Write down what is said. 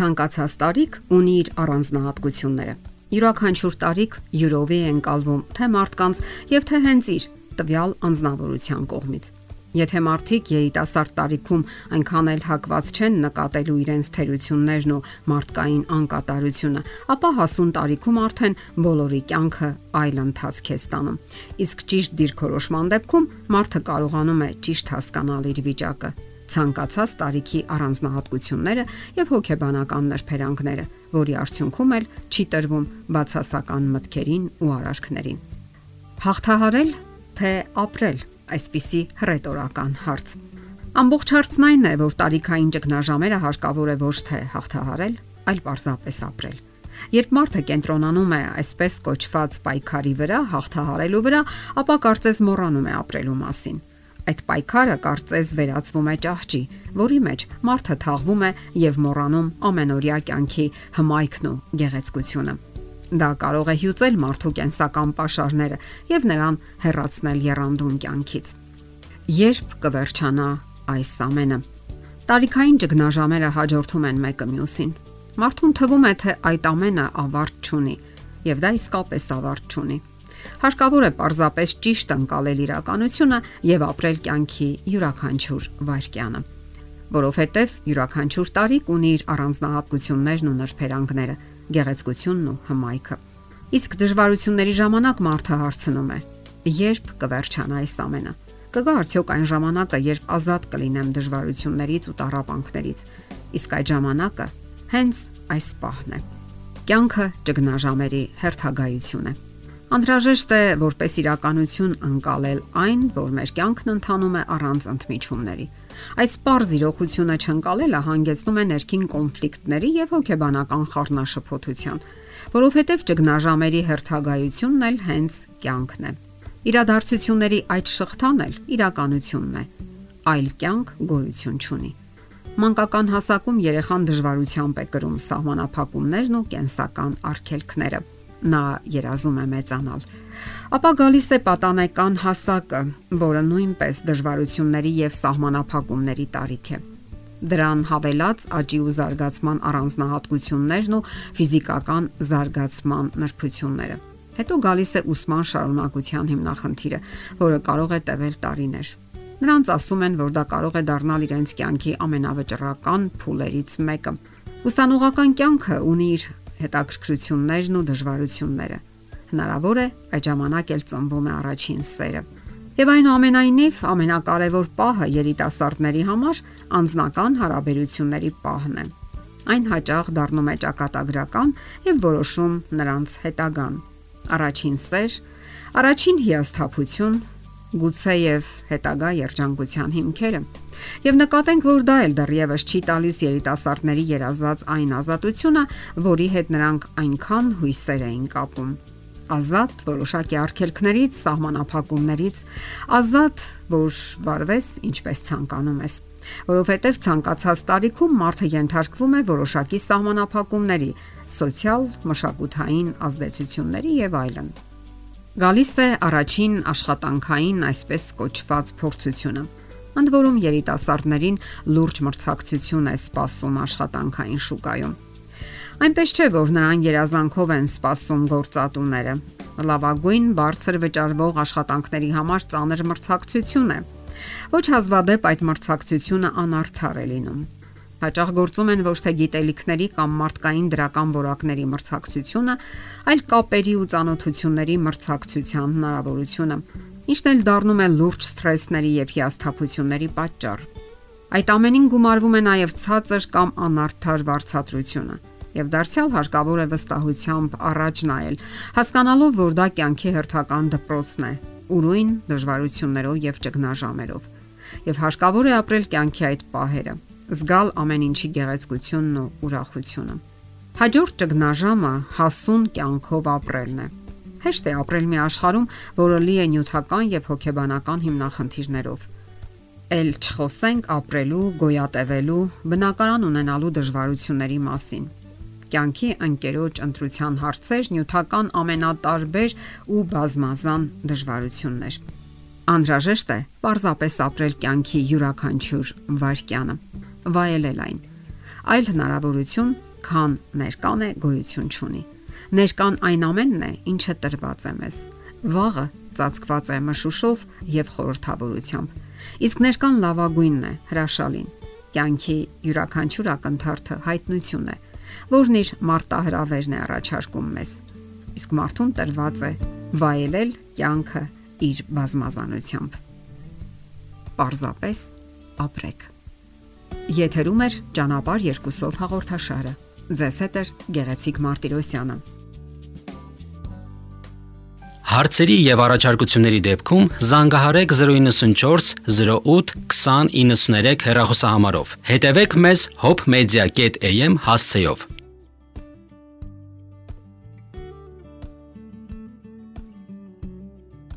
Ցանկացած տարիք ունի իր առանձնահատկությունները։ Յուրաքանչյուր տարիք յուրովի է ընկալվում թե մարդկանց եւ թե հենց իր տվյալ անznավորության կողմից։ Եթե մարդիկ երիտասարդ տարիքում այնքան էլ հակված չեն նկատելու իրենց թերություններն ու մարդկային անկատարությունը, ապա հասուն տարիքում արդեն բոլորի կյանքը այլ ընթացք է ստանում։ Իսկ ճիշտ դիրքորոշման դեպքում մարդը կարողանում է ճիշտ հասկանալ իր վիճակը ցանկացած տարիքի առանձնահատկությունները եւ հոգեբանական նրբերանգները, որի արդյունքում էլ չի տրվում բացասական մտքերին ու արարքներին։ Հաղթահարել թե ապրել, այսպիսի հռետորական հարց։ Ամբողջ հարցն այն է, որ տարիքային ճգնաժամերը հարկավոր է ոչ թե հաղթահարել, այլ պարզապես ապրել։ Երբ մարդը կենտրոնանում է այսպես կոչված պայքարի վրա, հաղթահարելու վրա, ապա կարծես մոռանում է ապրելու մասին Այդ պայքարը կարծես վերածվում է ճահճի, որի մեջ մարդը թաղվում է եւ մոռանում ամենօրյա կյանքի հմայքն ու գեղեցկությունը։ Դա կարող է հյուծել մարդու կենսական ապաշարները եւ նրան հեռացնել երանդուն կյանքից։ Երբ կվերջանա այս ամենը։ Տարիքային ճգնաժամերը հաջորդում են մեկը մյուսին։ Մարդուն թվում է, թե այդ ամենը ավարտ չունի, եւ դա իսկապես ավարտ չունի Հարկավոր է պարզապես ճիշտ անցալել իրականությունը եւ ապրել կյանքի յուրաքանչյուր վայրկյանը որովհետև յուրաքանչյուր տարիք ունի իր առանձնահատկություններն ու նրբերանգները, գեղեցկությունն ու հմայքը։ Իսկ դժվարությունների ժամանակ մարդը հարցնում է. երբ կվերջանա այս ամենը։ Կգա արդյոք այն ժամանակը, երբ ազատ կլինեմ դժվարություններից ու տառապանքներից։ Իսկ այդ ժամանակը հենց այս պահն է։ Կյանքը ճգնաժամերի հերթագայություն է։ Անհրաժեշտ է որպես իրականություն անցալել այն, որ մեր կյանքն ընթանում է առանց ընդմիջումների։ Այս པարզ իրողությունը չընկալելը հանգեցնում է ներքին կոնֆլիկտների եւ հոգեբանական խառնաշփոթության, որովհետեւ ճգնաժամերի հերթագայությունն էլ հենց կյանքն է։ Իրադարձությունների այդ շղթան էլ իրականությունն է։ Այլ կյանք գոյություն չունի։ Մանկական հասակում երեխան դժվարությամբ է կրում սահմանափակումներն ու կենսական արգելքները նա երազում է մեծանալ։ Ապա գալիս է պատանեկան հասակը, որը նույնպես դժվարությունների եւ սահմանափակումների տարիք է։ Դրան հավելած աճի ու զարգացման առանձնահատկություններն ու ֆիզիկական զարգացման նրբությունները։ Հետո գալիս է ուսման շարունակության հիմնախնդիրը, որը կարող է տևել տարիներ։ Նրանց ասում են, որ դա կարող է դառնալ իրենց կյանքի ամենավճռական փուլերից մեկը։ Ուսանողական կյանքը ունի իր հետաքրքրություններն ու դժվարությունները։ Հնարավոր է այդ ժամանակ էլ ծնվում է առաջին սերը։ Եվ այնուամենայնիվ ամենակարևոր պահը երիտասարդների համար անձնական հարաբերությունների պահն է։ Այն հաճախ դառնում է ճակատագրական եւ որոշում նրանց հետագան։ Առաջին սեր, առաջին հիասթափություն, գուցեև հետագա երջանկության հիմքերը։ Եվ նկատենք, որ դա էլ դեռևս չի տալիս երիտասարդների երազած այն ազատությունը, որի հետ նրանք այնքան հույսեր էին կապում ազատ որոշակի արգելքներից, սահմանափակումներից, ազատ, որ վարվես ինչպես ցանկանում ես, որովհետև ցանկացած տարիքում մարդը ենթարկվում է որոշակի սահմանափակումների, սոցիալ, մշակութային ազդեցությունների եւ այլն։ Գալիս է առաջին աշխատանքային այսպես կոչված փորձությունը ընդ որում երիտասարդներին լուրջ մրցակցություն է սպասում աշխատանքային շուկայում։ Այնպես չէ, որ նրան երազանքով են սպասում գործատուները։ Լավագույն բարձր վճարվող աշխատանքների համար ծանր մրցակցություն է։ Ոչ հազվադեպ այդ մրցակցությունը անարդար է լինում։ Հաճախ գործում են ոչ թե գիտելիքների կամ մարդկային դրական որակների մրցակցությունը, այլ կապերի ու ծանոթությունների մրցակցության հնարավորությունը ինչն էլ դառնում է լուրջ սթրեսների եւ հիասթափությունների պատճառ։ Այդ ամենին գումարվում է նաև ցածր կամ անարդար վարչատրությունը եւ դարձյալ հարկավոր է վստահությամբ առաջ նայել, հասկանալով, որ դա կյանքի հերթական դպրոցն է, ուրույն դժվարություններով եւ ճգնաժամերով։ Եվ հարկավոր է ապրել կյանքի այդ պահերը, զգալ ամեն ինչի գեղեցկությունն ու ուրախությունը։ Հաջորդ ճգնաժամը հասուն կյանքով ապրելն է Հեշտ է ապրել մի աշխարհում, որը լի է նյութական եւ հոգեբանական հիմնախնդիրներով։ Էլ չխոսենք ապրելու, գոյատևելու, բնակարան ունենալու դժվարությունների մասին։ Կյանքի ընկերոջ ընտրության հարցեր նյութական ամենատարբեր ու բազմազան դժվարություններ։ Անհրաժեշտ է պարզապես ապրել կյանքի յուրաքանչյուր վայրկյանը, վայելել այն։ Այլ հնարավորություն քան ներկան է գոյություն ունի։ Ներկան այն ամենն է, ինչը տրված է մեզ։ Վաղը ծածկված է մշուշով եւ խորթավորությամբ։ Իսկ ներկան լավագույնն է, հրաշալին։ Կյանքի յուրաքանչյուր ակնթարթը հայտնություն է, որն իր մարտահրավերն է առաջարկում մեզ։ Իսկ մարդուն տրված է վայելել կյանքը իր բազմազանությամբ։ Պարզապես ապրեք։ Եթերում է ճանապար երկուսով հաղորդաշարը։ Ձեզ հետ է Գեղեցիկ Մարտիրոսյանը։ Հարցերի եւ առաջարկությունների դեպքում զանգահարեք 094 08 2093 հեռախոսահամարով։ Հետևեք մեզ hopmedia.am հասցեով։